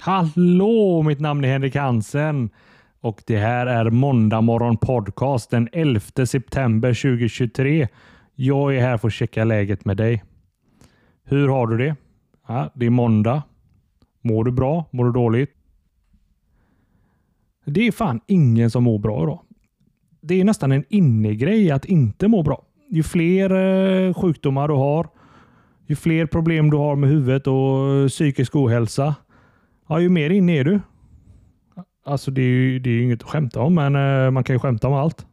Hallå! Mitt namn är Henrik Hansen och det här är Måndag morgon podcast den 11 september 2023. Jag är här för att checka läget med dig. Hur har du det? Ja, det är måndag. Mår du bra? Mår du dåligt? Det är fan ingen som mår bra idag. Det är nästan en innegrej att inte må bra. Ju fler eh, sjukdomar du har, ju fler problem du har med huvudet och eh, psykisk ohälsa, ja, ju mer inne är du. Alltså det är ju det är inget att skämta om, men eh, man kan ju skämta om allt.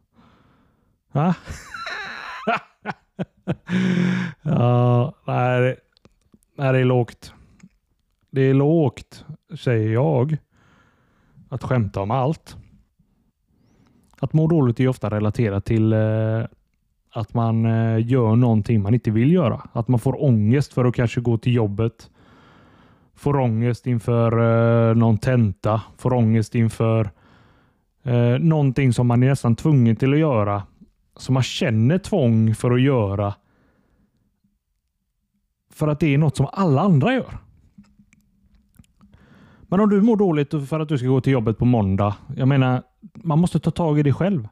Ja, ja, nej, nej, det är lågt. Det är lågt, säger jag. Att skämta om allt. Att må dåligt är ofta relaterat till eh, att man eh, gör någonting man inte vill göra. Att man får ångest för att kanske gå till jobbet. Får ångest inför eh, någon tenta. Får ångest inför eh, någonting som man är nästan tvungen till att göra. Som man känner tvång för att göra. För att det är något som alla andra gör. Men om du mår dåligt för att du ska gå till jobbet på måndag. Jag menar, man måste ta tag i det själv.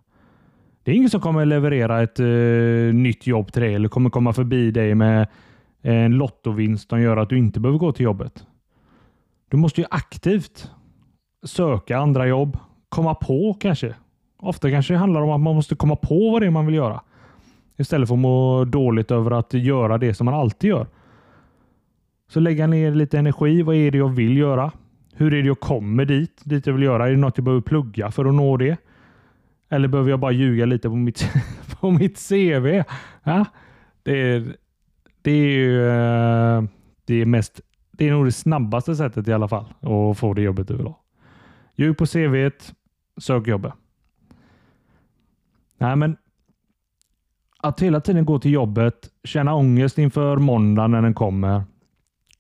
Det är ingen som kommer leverera ett eh, nytt jobb till dig eller kommer komma förbi dig med eh, en lottovinst som gör att du inte behöver gå till jobbet. Du måste ju aktivt söka andra jobb, komma på kanske. Ofta kanske det handlar om att man måste komma på vad det är man vill göra. Istället för att må dåligt över att göra det som man alltid gör. Så lägga ner lite energi. Vad är det jag vill göra? Hur är det jag kommer dit, dit jag vill göra? Är det något jag behöver plugga för att nå det? Eller behöver jag bara ljuga lite på mitt, på mitt CV? Ja, det, är, det är ju eh, det är mest det är nog det snabbaste sättet i alla fall att få det jobbet du vill ha. Ljug på CV, sök jobbet. Nej, men att hela tiden gå till jobbet, känna ångest inför måndagen när den kommer.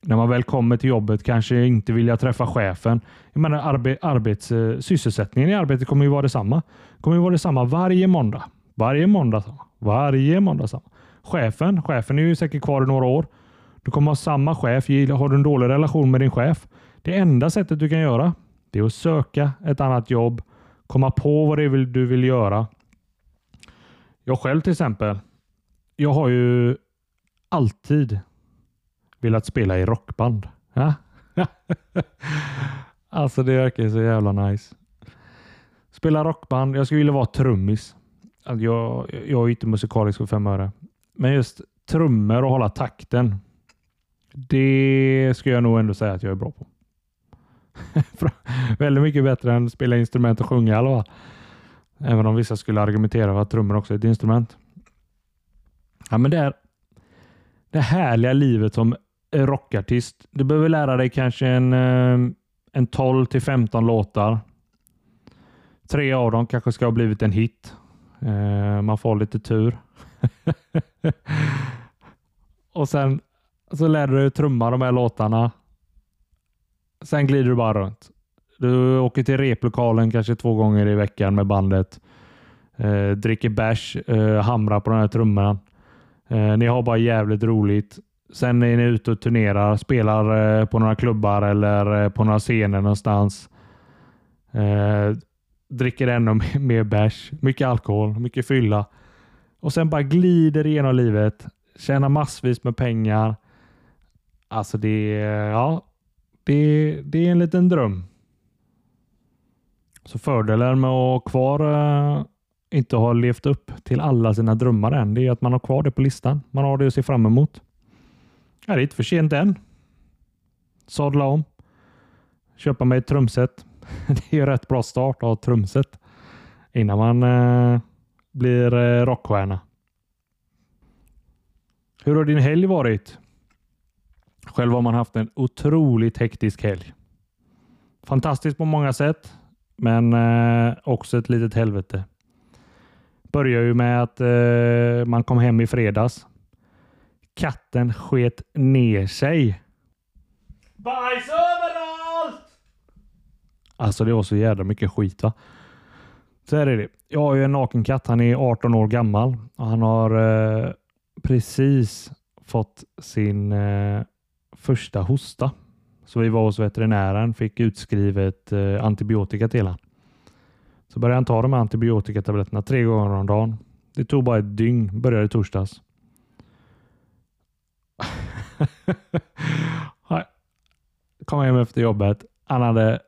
När man väl kommer till jobbet kanske inte vilja träffa chefen. Jag menar, arbe, arbets, sysselsättningen i arbetet kommer ju vara detsamma. kommer ju vara detsamma varje måndag. Varje måndag. Varje måndag. Samma. Chefen, chefen är ju säkert kvar i några år. Du kommer ha samma chef. Har du en dålig relation med din chef? Det enda sättet du kan göra det är att söka ett annat jobb, komma på vad det är du vill göra. Jag själv till exempel. Jag har ju alltid velat spela i rockband. Ja? alltså det verkar så jävla nice. Spela rockband. Jag skulle vilja vara trummis. Alltså jag, jag är inte musikalisk för fem öre. Men just trummor och hålla takten. Det skulle jag nog ändå säga att jag är bra på. Väldigt mycket bättre än att spela instrument och sjunga i alla fall. Även om vissa skulle argumentera för att trummor också är ett instrument. Ja, men det är det härliga livet som rockartist. Du behöver lära dig kanske en, eh, en 12 till 15 låtar. Tre av dem kanske ska ha blivit en hit. Eh, man får lite tur. och sen så lär du dig trumma de här låtarna. Sen glider du bara runt. Du åker till replokalen kanske två gånger i veckan med bandet. Eh, dricker bärs, eh, hamrar på den här trumman. Eh, ni har bara jävligt roligt. Sen är ni ute och turnerar, spelar eh, på några klubbar eller eh, på några scener någonstans. Eh, dricker ännu mer bärs, mycket alkohol, mycket fylla. Och sen bara glider igenom livet. Tjänar massvis med pengar. Alltså det, ja, det, det är en liten dröm. Så fördelen med att ha kvar eh, inte ha levt upp till alla sina drömmar än, det är att man har kvar det på listan. Man har det att se fram emot. Ja, det är inte för sent än. Sadla om. Köpa mig ett trumset. Det är ju rätt bra start att ha ett trumset innan man eh, blir eh, rockstjärna. Hur har din helg varit? Själv har man haft en otroligt hektisk helg. Fantastiskt på många sätt, men eh, också ett litet helvete. Börjar ju med att eh, man kom hem i fredags. Katten sket ner sig. Bajs överallt! Alltså det var så jävla mycket skit va. Så här är det. Jag har ju en naken katt. Han är 18 år gammal och han har eh, precis fått sin eh, första hosta. Så vi var hos veterinären, fick utskrivet eh, antibiotika till honom. Så började han ta de här antibiotikatabletterna tre gånger om dagen. Det tog bara ett dygn, började i torsdags. Kom hem efter jobbet. Han hade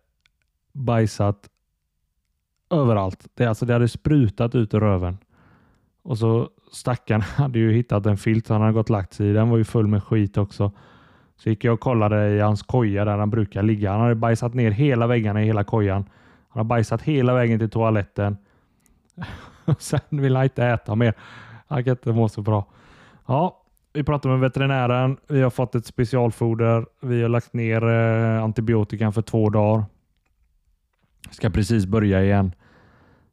bajsat överallt. Det, alltså, det hade sprutat ut ur röven. Och så stackaren hade ju hittat en filt han hade gått lagt sig i. Den var ju full med skit också. Så gick jag och kollade i hans koja där han brukar ligga. Han hade bajsat ner hela väggarna i hela kojan. Han har bajsat hela vägen till toaletten. Sen vill han inte äta mer. Han kan inte må så bra. Ja, vi pratade med veterinären. Vi har fått ett specialfoder. Vi har lagt ner eh, antibiotikan för två dagar. Ska precis börja igen.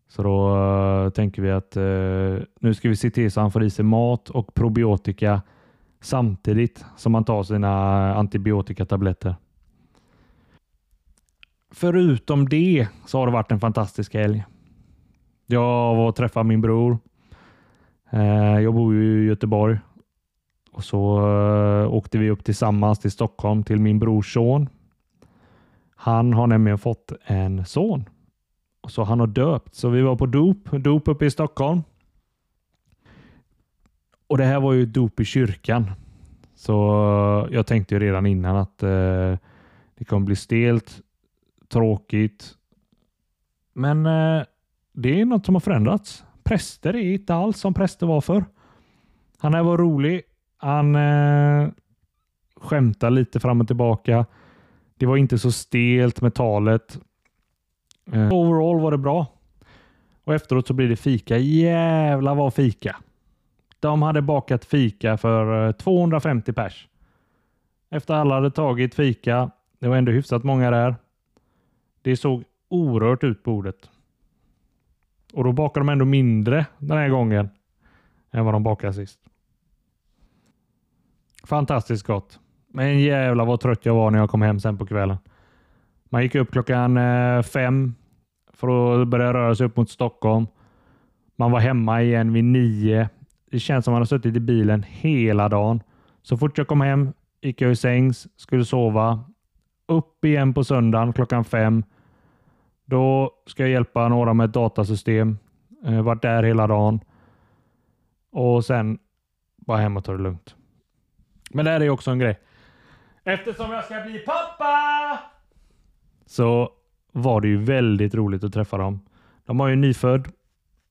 Så då uh, tänker vi att uh, nu ska vi se till så han får i sig mat och probiotika samtidigt som man tar sina antibiotikatabletter. Förutom det så har det varit en fantastisk helg. Jag var och träffade min bror. Eh, jag bor ju i Göteborg och så eh, åkte vi upp tillsammans till Stockholm till min brors son. Han har nämligen fått en son och så han har döpt. Så vi var på dop, dop uppe i Stockholm. Och det här var ju dop i kyrkan. Så eh, jag tänkte ju redan innan att eh, det kommer bli stelt, tråkigt. Men eh, det är något som har förändrats. Präster är inte alls som präster var för. Han här var rolig. Han eh, skämtade lite fram och tillbaka. Det var inte så stelt med talet. Eh, overall var det bra. Och efteråt så blir det fika. Jävlar vad fika. De hade bakat fika för eh, 250 pers. Efter alla hade tagit fika. Det var ändå hyfsat många där. Det såg orört ut bordet. Och då bakar de ändå mindre den här gången än vad de bakade sist. Fantastiskt gott. Men jävlar vad trött jag var när jag kom hem sen på kvällen. Man gick upp klockan eh, fem för att börja röra sig upp mot Stockholm. Man var hemma igen vid nio. Det känns som man har suttit i bilen hela dagen. Så fort jag kom hem gick jag i sängs, skulle sova. Upp igen på söndagen klockan fem. Då ska jag hjälpa några med ett datasystem. Eh, varit där hela dagen. Och sen bara hem och ta det lugnt. Men det här är också en grej. Eftersom jag ska bli pappa! så var det ju väldigt roligt att träffa dem. De har ju en nyfödd,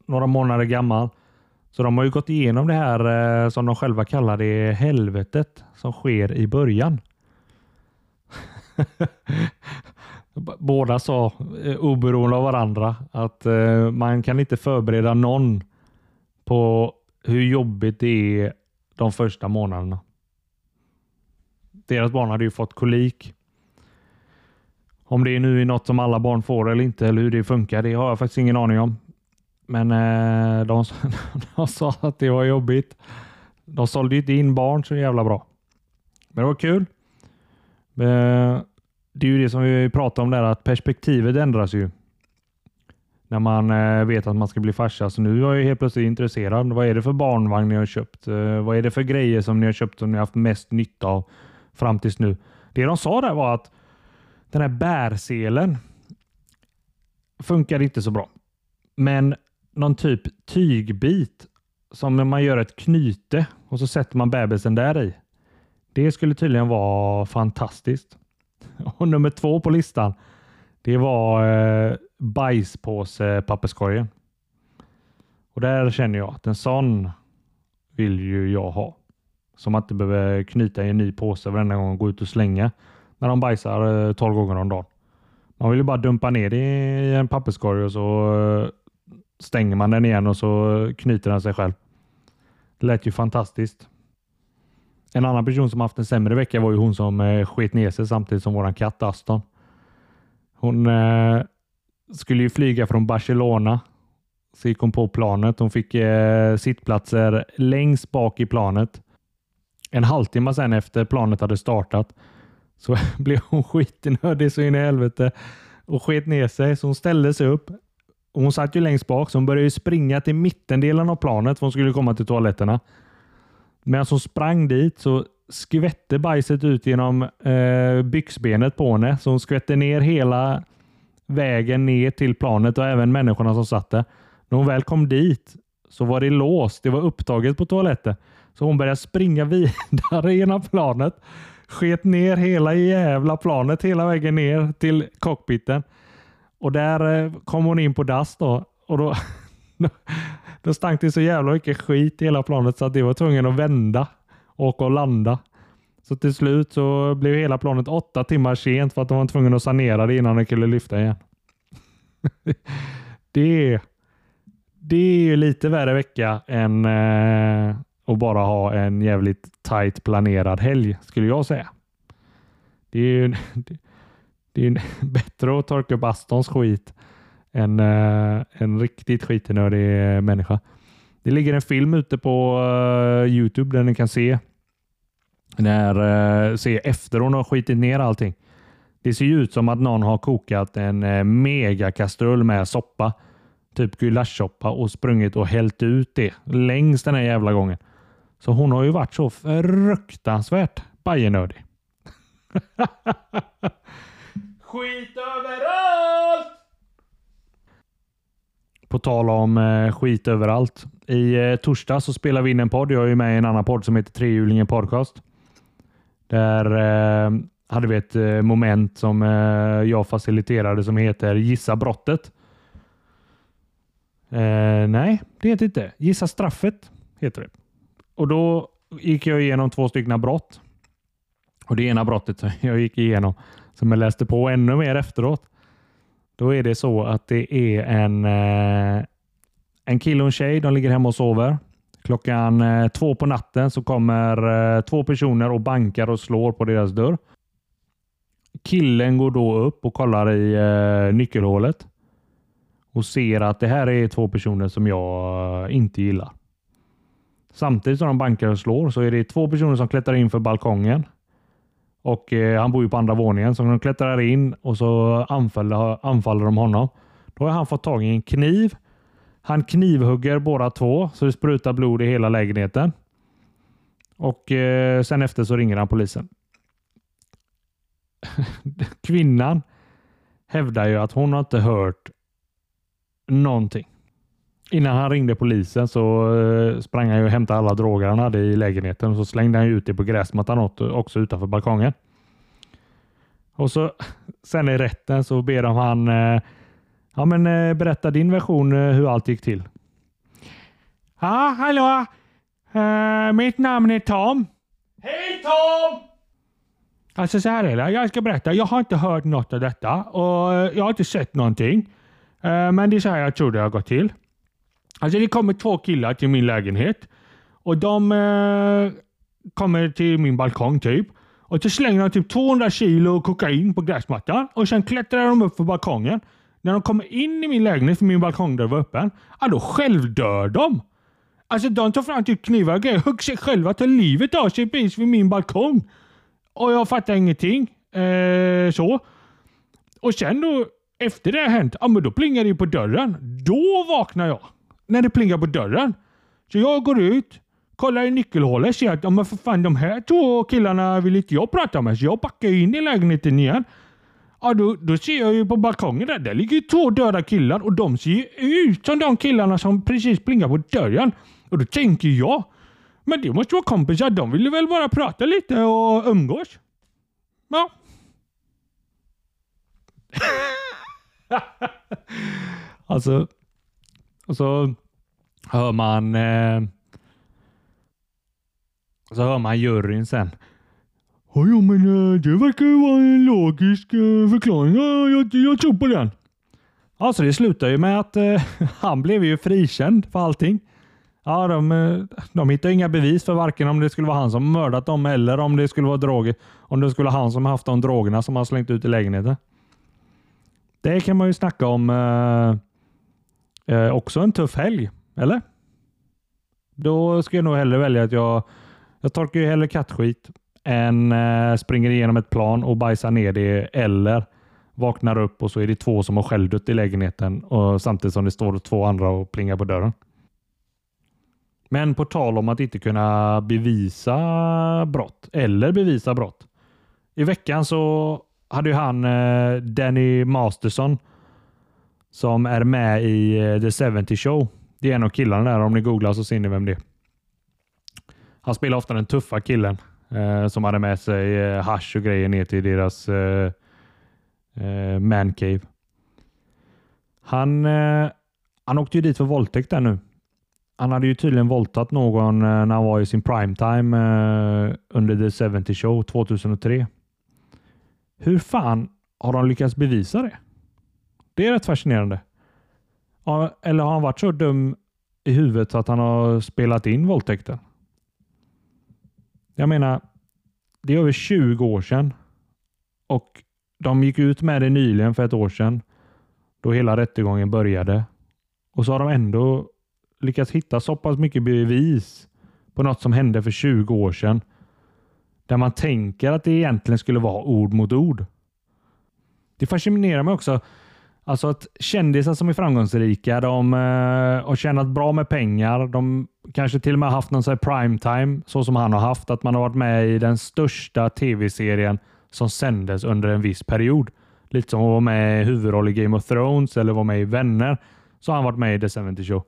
några månader gammal. Så de har ju gått igenom det här eh, som de själva kallar det helvetet som sker i början. Båda sa, eh, oberoende av varandra, att eh, man kan inte förbereda någon på hur jobbigt det är de första månaderna. Deras barn hade ju fått kolik om det nu är något som alla barn får eller inte eller hur det funkar, det har jag faktiskt ingen aning om. Men eh, de, de sa att det var jobbigt. De sålde inte in barn så jävla bra. Men det var kul. Eh, det är ju det som vi pratade om där, att perspektivet ändras ju. När man eh, vet att man ska bli farsa. Så nu är jag helt plötsligt intresserad. Vad är det för barnvagn ni har köpt? Vad är det för grejer som ni har köpt som ni har haft mest nytta av fram tills nu? Det de sa där var att den här bärselen funkar inte så bra. Men någon typ tygbit som när man gör ett knyte och så sätter man bebisen där i. Det skulle tydligen vara fantastiskt. Och nummer två på listan, det var eh, bajspåse papperskorgen. Och där känner jag att en sån vill ju jag ha. Som att inte behöver knyta i en ny påse varenda gång och gå ut och slänga när de bajsar eh, 12 gånger om dagen. Man vill ju bara dumpa ner det i en papperskorg och så eh, stänger man den igen och så knyter den sig själv. Det lät ju fantastiskt. En annan person som haft en sämre vecka var ju hon som eh, sket ner sig samtidigt som våran katt Aston. Hon eh, skulle ju flyga från Barcelona. Så gick hon på planet. Hon fick eh, sittplatser längst bak i planet. En halvtimme sen efter planet hade startat så blev hon skitnödig så in i helvete och sket ner sig. Så hon ställde sig upp. Hon satt ju längst bak så hon började springa till mittendelen av planet för hon skulle komma till toaletterna. Medan hon sprang dit så skvätte bajset ut genom eh, byxbenet på henne. Så hon skvätte ner hela vägen ner till planet och även människorna som satt där. När hon väl kom dit så var det låst. Det var upptaget på toaletten. Så hon började springa vidare genom planet. Sket ner hela jävla planet hela vägen ner till cockpiten. Och där eh, kom hon in på dass då. Och då, då stank det så jävla mycket skit i hela planet så att det var tvungen att vända och, och landa. Så till slut så blev hela planet åtta timmar sent för att de var tvungna att sanera det innan de kunde lyfta igen. det, det är ju lite värre vecka än eh, att bara ha en jävligt tight planerad helg skulle jag säga. Det är ju det, är är bättre att torka upp Astons skit än eh, uh, en riktigt skitnödig eh, människa. Det ligger en film ute på uh, Youtube där ni kan se när, uh, se efter hon har skitit ner allting. Det ser ju ut som att någon har kokat en uh, megakastrull med soppa, typ gulaschsoppa och sprungit och hällt ut det längs den här jävla gången. Så hon har ju varit så fruktansvärt bajenördig. Skit överallt! På tal om eh, skit överallt. I eh, torsdag så spelar vi in en podd. Jag är ju med i en annan podd som heter Trehjulingen Podcast. Där eh, hade vi ett eh, moment som eh, jag faciliterade som heter Gissa brottet. Eh, nej, det heter inte. Gissa straffet heter det. Och Då gick jag igenom två stycken brott. Och Det ena brottet jag gick igenom som jag läste på ännu mer efteråt. Då är det så att det är en, eh, en kille och en tjej. De ligger hemma och sover. Klockan eh, två på natten så kommer eh, två personer och bankar och slår på deras dörr. Killen går då upp och kollar i eh, nyckelhålet och ser att det här är två personer som jag eh, inte gillar. Samtidigt som de bankar och slår så är det två personer som klättrar in för balkongen och eh, Han bor ju på andra våningen, så de klättrar in och så anfaller, anfaller de honom. Då har han fått tag i en kniv. Han knivhugger båda två så det sprutar blod i hela lägenheten. Och eh, Sen efter så ringer han polisen. Kvinnan hävdar ju att hon har inte hört någonting. Innan han ringde polisen så eh, sprang han och hämtade alla droger han hade i lägenheten och så slängde han ut det på gräsmattan också utanför balkongen. Och så sen i rätten så ber de han eh, ja, men, eh, berätta din version hur allt gick till. Ja, hallå. Uh, mitt namn är Tom. Hej Tom! Alltså så här är det. Jag ska berätta. Jag har inte hört något av detta och jag har inte sett någonting. Uh, men det är så här jag tror det har gått till. Alltså det kommer två killar till min lägenhet och de eh, kommer till min balkong typ. Och så slänger de typ 200 kilo kokain på gräsmattan och sen klättrar de upp för balkongen. När de kommer in i min lägenhet, för min balkongdörr var öppen, ja, då självdör de. Alltså de tar fram typ knivar och grejer, hugger sig själva, tar livet av sig precis vid min balkong. Och jag fattar ingenting. Eh, så. Och sen då, efter det har hänt, ja men då plingar det på dörren. Då vaknar jag när det plingar på dörren. Så jag går ut, kollar i nyckelhålet och ser att men för fan, de här två killarna vill inte jag prata med. Så jag backar in i lägenheten igen. Ja, då, då ser jag ju på balkongen där, där ligger två döda killar och de ser ju ut som de killarna som precis plingar på dörren. Och då tänker jag, men det måste vara kompisar. De ville väl bara prata lite och umgås. Ja. alltså, alltså, hör man eh, så hör man juryn sen. Ja, ja men eh, det verkar ju vara en logisk eh, förklaring. Ja, jag, jag tror på den. Alltså det slutar ju med att eh, han blev ju frikänd för allting. Ja, de, eh, de hittar inga bevis för varken om det skulle vara han som mördat dem eller om det skulle vara droger. Om det skulle vara han som haft de drogerna som han slängt ut i lägenheten. Det kan man ju snacka om Eh, också en tuff helg, eller? Då ska jag nog hellre välja att jag, jag torkar ju hellre kattskit än eh, springer igenom ett plan och bajsar ner det eller vaknar upp och så är det två som har självdött i lägenheten och samtidigt som det står två andra och plingar på dörren. Men på tal om att inte kunna bevisa brott eller bevisa brott. I veckan så hade ju han eh, Danny Masterson som är med i eh, The 70 Show. Det är en av killarna där. Om ni googlar så ser ni vem det är. Han spelar ofta den tuffa killen eh, som hade med sig eh, hash och grejer ner till deras eh, eh, mancave. Han, eh, han åkte ju dit för våldtäkt där nu. Han hade ju tydligen våldtagit någon eh, när han var i sin primetime eh, under The 70 Show 2003. Hur fan har de lyckats bevisa det? Det är rätt fascinerande. Eller har han varit så dum i huvudet att han har spelat in våldtäkten? Jag menar, det är över 20 år sedan och de gick ut med det nyligen för ett år sedan då hela rättegången började. Och så har de ändå lyckats hitta så pass mycket bevis på något som hände för 20 år sedan där man tänker att det egentligen skulle vara ord mot ord. Det fascinerar mig också Alltså att kändisar som är framgångsrika, de eh, har tjänat bra med pengar. De kanske till och med haft någon primetime, så som han har haft. Att man har varit med i den största tv-serien som sändes under en viss period. Lite som att vara med i huvudroll i Game of Thrones eller vara med i Vänner. Så har han varit med i The 70 Show.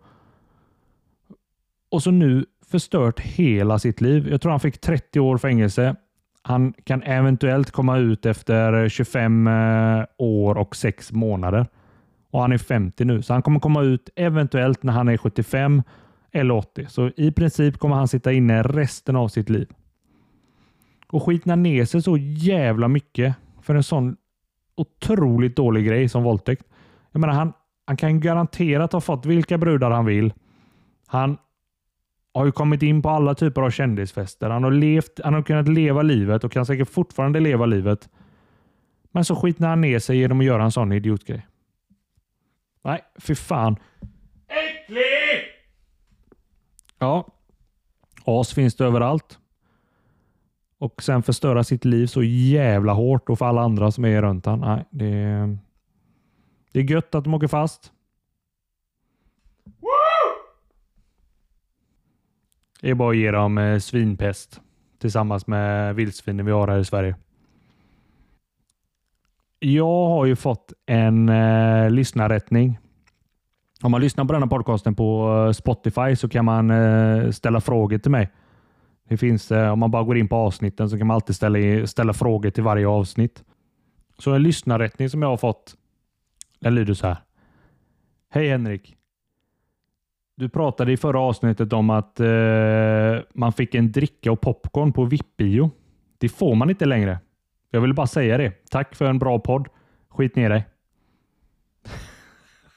Och så nu förstört hela sitt liv. Jag tror han fick 30 år fängelse. Han kan eventuellt komma ut efter 25 eh, år och 6 månader. Och Han är 50 nu, så han kommer komma ut eventuellt när han är 75 eller 80. Så i princip kommer han sitta inne resten av sitt liv. Och skitna ner sig så jävla mycket för en sån otroligt dålig grej som våldtäkt. Jag menar, han, han kan garanterat ha fått vilka brudar han vill. Han har ju kommit in på alla typer av kändisfester. Han har, levt, han har kunnat leva livet och kan säkert fortfarande leva livet. Men så skiter han ner sig genom att göra en sån idiotgrej. Nej, för fan. Äcklig! Ja, as finns det överallt. Och sen förstöra sitt liv så jävla hårt och för alla andra som är runt han. Nej, det, är, det är gött att de åker fast. Det är bara att ge dem eh, svinpest tillsammans med vildsvinen vi har här i Sverige. Jag har ju fått en eh, lyssnarrättning. Om man lyssnar på denna podcasten på eh, Spotify så kan man eh, ställa frågor till mig. Det finns, eh, om man bara går in på avsnitten så kan man alltid ställa, ställa frågor till varje avsnitt. Så en lyssnarrättning som jag har fått, den lyder så här. Hej Henrik! Du pratade i förra avsnittet om att eh, man fick en dricka och popcorn på VIP-bio. Det får man inte längre. Jag ville bara säga det. Tack för en bra podd. Skit ner dig.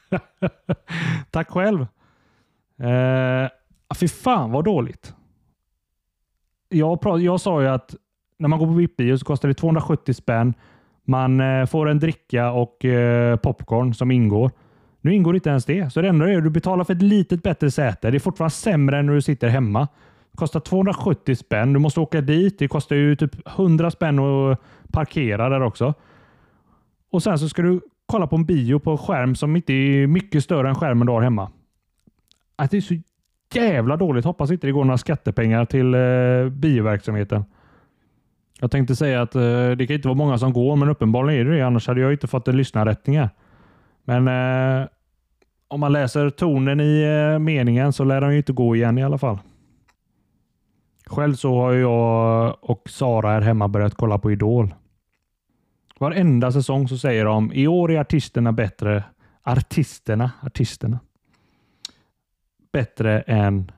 Tack själv. Eh, fy fan vad dåligt. Jag, jag sa ju att när man går på VIP-bio så kostar det 270 spänn. Man eh, får en dricka och eh, popcorn som ingår. Nu ingår inte ens det, så det enda du gör är att du betalar för ett litet bättre säte. Det är fortfarande sämre än när du sitter hemma. Det kostar 270 spänn. Du måste åka dit. Det kostar ju typ 100 spänn att parkera där också. Och sen så ska du kolla på en bio på en skärm som inte är mycket större än skärmen du har hemma. Att det är så jävla dåligt. Hoppas inte det går några skattepengar till eh, bioverksamheten. Jag tänkte säga att eh, det kan inte vara många som går, men uppenbarligen är det det. Annars hade jag inte fått en lyssnarrättning här. Men eh, om man läser tonen i eh, meningen så lär den ju inte gå igen i alla fall. Själv så har jag och Sara här hemma börjat kolla på Idol. Varenda säsong så säger de i år är artisterna bättre. Artisterna, artisterna. Bättre än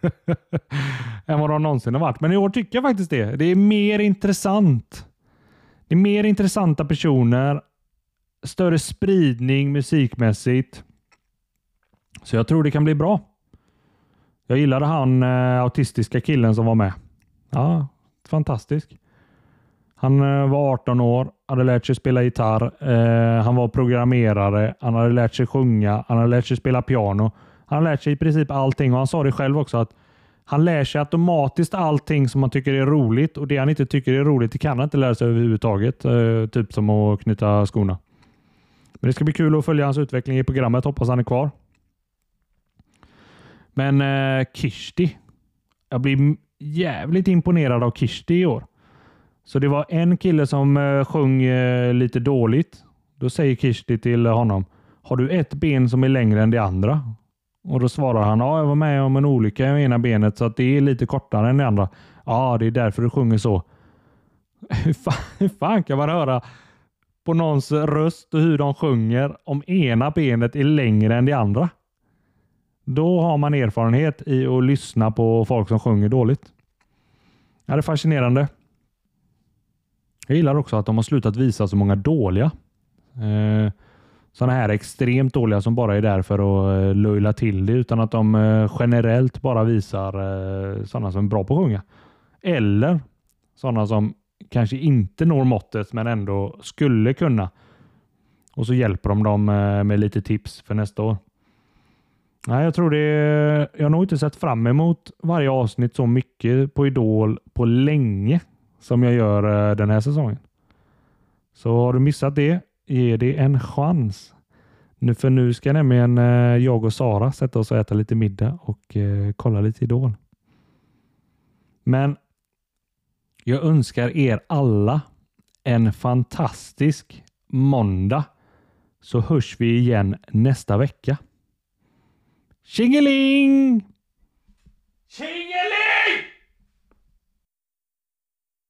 än vad de någonsin har varit. Men i år tycker jag faktiskt det. Det är mer intressant. Det är mer intressanta personer större spridning musikmässigt. Så jag tror det kan bli bra. Jag gillade han eh, autistiska killen som var med. Ja, fantastisk. Han eh, var 18 år, hade lärt sig spela gitarr. Eh, han var programmerare, han hade lärt sig sjunga, han hade lärt sig spela piano. Han hade lärt sig i princip allting och han sa det själv också att han lär sig automatiskt allting som han tycker är roligt och det han inte tycker är roligt det kan han inte lära sig överhuvudtaget. Eh, typ som att knyta skorna. Men det ska bli kul att följa hans utveckling i programmet. Hoppas han är kvar. Men eh, Kishti. Jag blir jävligt imponerad av Kishti i år. Så det var en kille som eh, sjöng eh, lite dåligt. Då säger Kishti till honom. Har du ett ben som är längre än det andra? Och Då svarar han. Ja, jag var med om en olycka i ena benet så att det är lite kortare än det andra. Ja, det är därför du sjunger så. Hur fan, hur fan kan man höra på någons röst och hur de sjunger om ena benet är längre än det andra? Då har man erfarenhet i att lyssna på folk som sjunger dåligt. Ja, det är fascinerande. Jag gillar också att de har slutat visa så många dåliga. Eh, sådana här extremt dåliga som bara är där för att eh, löjla till det utan att de eh, generellt bara visar eh, sådana som är bra på att sjunga. Eller sådana som kanske inte når måttet men ändå skulle kunna. Och så hjälper de dem eh, med lite tips för nästa år. Nej, jag tror det. Jag har nog inte sett fram emot varje avsnitt så mycket på Idol på länge som jag gör eh, den här säsongen. Så har du missat det, ge det en chans. Nu, för nu ska nämligen eh, jag och Sara sätta oss och äta lite middag och kolla lite Idol. Men jag önskar er alla en fantastisk måndag så hörs vi igen nästa vecka. Tjingeling! Tjingeling!